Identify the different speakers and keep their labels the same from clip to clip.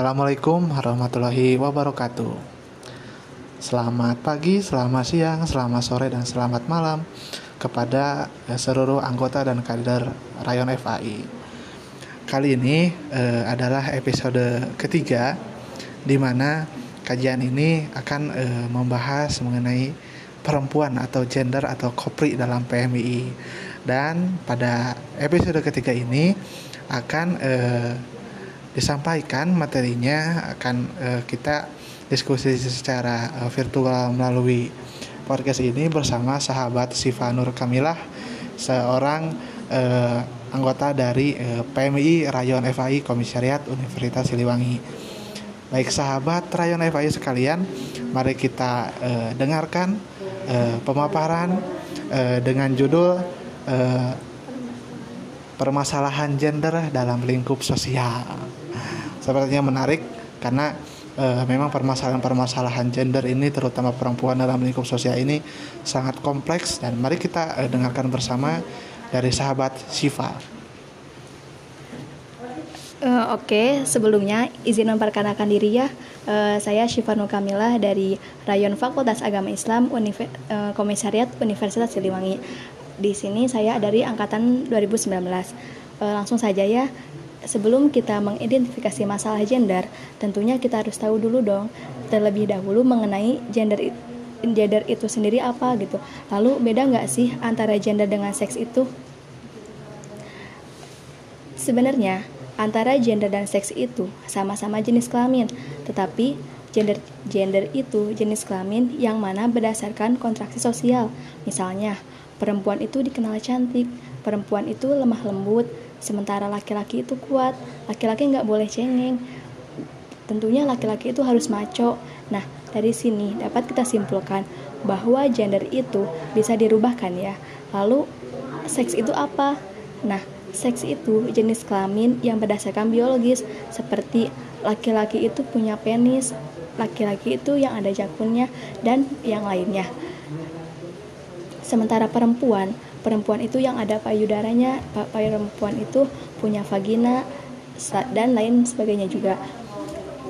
Speaker 1: Assalamualaikum warahmatullahi wabarakatuh. Selamat pagi, selamat siang, selamat sore, dan selamat malam kepada eh, seluruh anggota dan kader Rayon FAI. Kali ini eh, adalah episode ketiga di mana kajian ini akan eh, membahas mengenai perempuan atau gender atau kopri dalam PMI. Dan pada episode ketiga ini akan eh, disampaikan materinya akan uh, kita diskusi secara uh, virtual melalui podcast ini bersama sahabat Siva Nur Kamilah seorang uh, anggota dari uh, PMI Rayon FAI Komisariat Universitas Siliwangi. Baik sahabat Rayon FAI sekalian, mari kita uh, dengarkan uh, pemaparan uh, dengan judul uh, permasalahan gender dalam lingkup sosial sepertinya menarik karena e, memang permasalahan-permasalahan gender ini terutama perempuan dalam lingkup sosial ini sangat kompleks dan mari kita e, dengarkan bersama dari sahabat Siva.
Speaker 2: Uh, Oke, okay. sebelumnya izin memperkenalkan diri ya. Uh, saya Syifa Kamila dari Rayon Fakultas Agama Islam Univ uh, Komisariat Universitas Siliwangi. Di sini saya dari angkatan 2019. Uh, langsung saja ya sebelum kita mengidentifikasi masalah gender, tentunya kita harus tahu dulu dong terlebih dahulu mengenai gender gender itu sendiri apa gitu. Lalu beda nggak sih antara gender dengan seks itu? Sebenarnya antara gender dan seks itu sama-sama jenis kelamin, tetapi gender gender itu jenis kelamin yang mana berdasarkan kontraksi sosial. Misalnya, perempuan itu dikenal cantik, perempuan itu lemah lembut, sementara laki-laki itu kuat. Laki-laki nggak boleh cengeng. Tentunya laki-laki itu harus maco. Nah dari sini dapat kita simpulkan bahwa gender itu bisa dirubahkan ya. Lalu seks itu apa? Nah seks itu jenis kelamin yang berdasarkan biologis seperti laki-laki itu punya penis laki-laki itu yang ada jakunnya dan yang lainnya. Sementara perempuan perempuan itu yang ada payudaranya perempuan itu punya vagina dan lain sebagainya juga.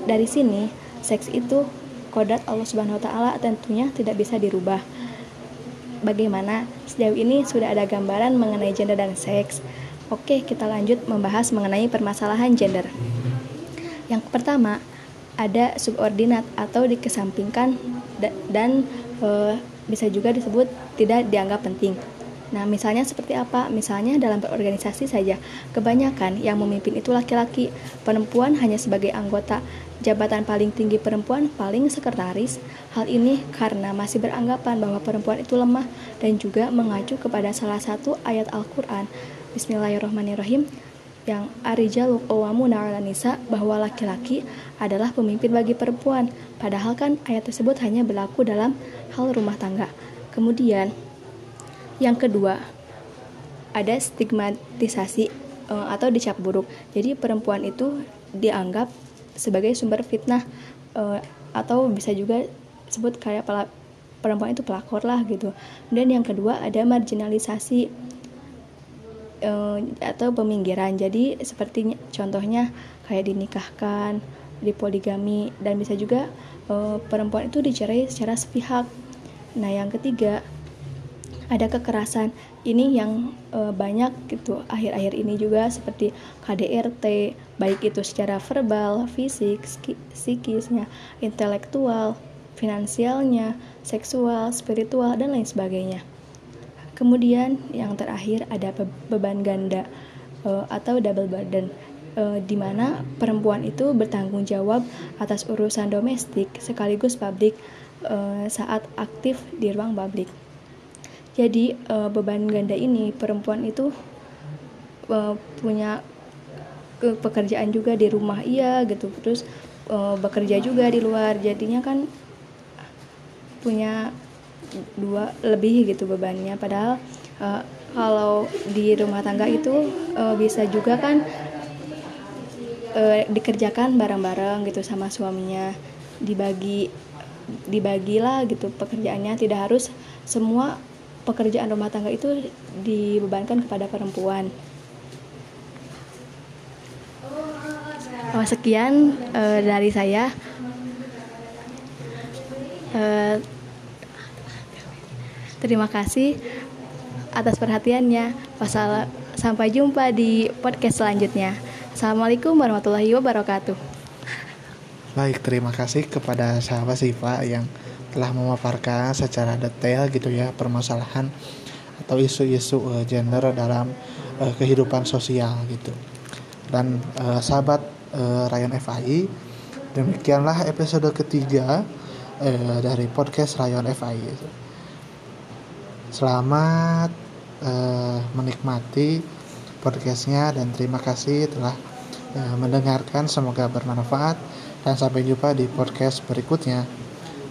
Speaker 2: Dari sini seks itu kodrat Allah Subhanahu wa taala tentunya tidak bisa dirubah. Bagaimana? Sejauh ini sudah ada gambaran mengenai gender dan seks. Oke kita lanjut membahas mengenai permasalahan gender. Yang pertama ada subordinat atau dikesampingkan dan e, bisa juga disebut tidak dianggap penting Nah, misalnya seperti apa? Misalnya dalam berorganisasi saja, kebanyakan yang memimpin itu laki-laki, perempuan hanya sebagai anggota. Jabatan paling tinggi perempuan paling sekretaris. Hal ini karena masih beranggapan bahwa perempuan itu lemah dan juga mengacu kepada salah satu ayat Al-Qur'an. Bismillahirrahmanirrahim yang Arijal Qawamu Nisa bahwa laki-laki adalah pemimpin bagi perempuan. Padahal kan ayat tersebut hanya berlaku dalam hal rumah tangga. Kemudian yang kedua, ada stigmatisasi uh, atau dicap buruk. Jadi perempuan itu dianggap sebagai sumber fitnah uh, atau bisa juga sebut kayak perempuan itu pelakor lah gitu. Dan yang kedua ada marginalisasi uh, atau peminggiran. Jadi seperti contohnya kayak dinikahkan, dipoligami dan bisa juga uh, perempuan itu dicerai secara sepihak. Nah, yang ketiga ada kekerasan ini yang e, banyak gitu akhir-akhir ini juga seperti KDRT baik itu secara verbal, fisik, psikisnya, intelektual, finansialnya, seksual, spiritual dan lain sebagainya. Kemudian yang terakhir ada beban ganda e, atau double burden e, di mana perempuan itu bertanggung jawab atas urusan domestik sekaligus publik saat aktif di ruang publik. Jadi uh, beban ganda ini perempuan itu uh, punya ke pekerjaan juga di rumah iya gitu. Terus uh, bekerja juga di luar. Jadinya kan punya dua lebih gitu bebannya. Padahal uh, kalau di rumah tangga itu uh, bisa juga kan uh, dikerjakan bareng-bareng gitu sama suaminya. Dibagi dibagilah gitu pekerjaannya. Tidak harus semua pekerjaan rumah tangga itu dibebankan kepada perempuan. Oh, sekian uh, dari saya. Uh, terima kasih atas perhatiannya. Wassalam, sampai jumpa di podcast selanjutnya. Assalamualaikum warahmatullahi wabarakatuh.
Speaker 1: Baik, terima kasih kepada sahabat Siva yang telah memaparkan secara detail gitu ya permasalahan atau isu-isu uh, gender dalam uh, kehidupan sosial gitu. Dan uh, sahabat uh, Ryan FI, demikianlah episode ketiga uh, dari podcast Rayon FI. Selamat uh, menikmati podcastnya dan terima kasih telah uh, mendengarkan. Semoga bermanfaat dan sampai jumpa di podcast berikutnya.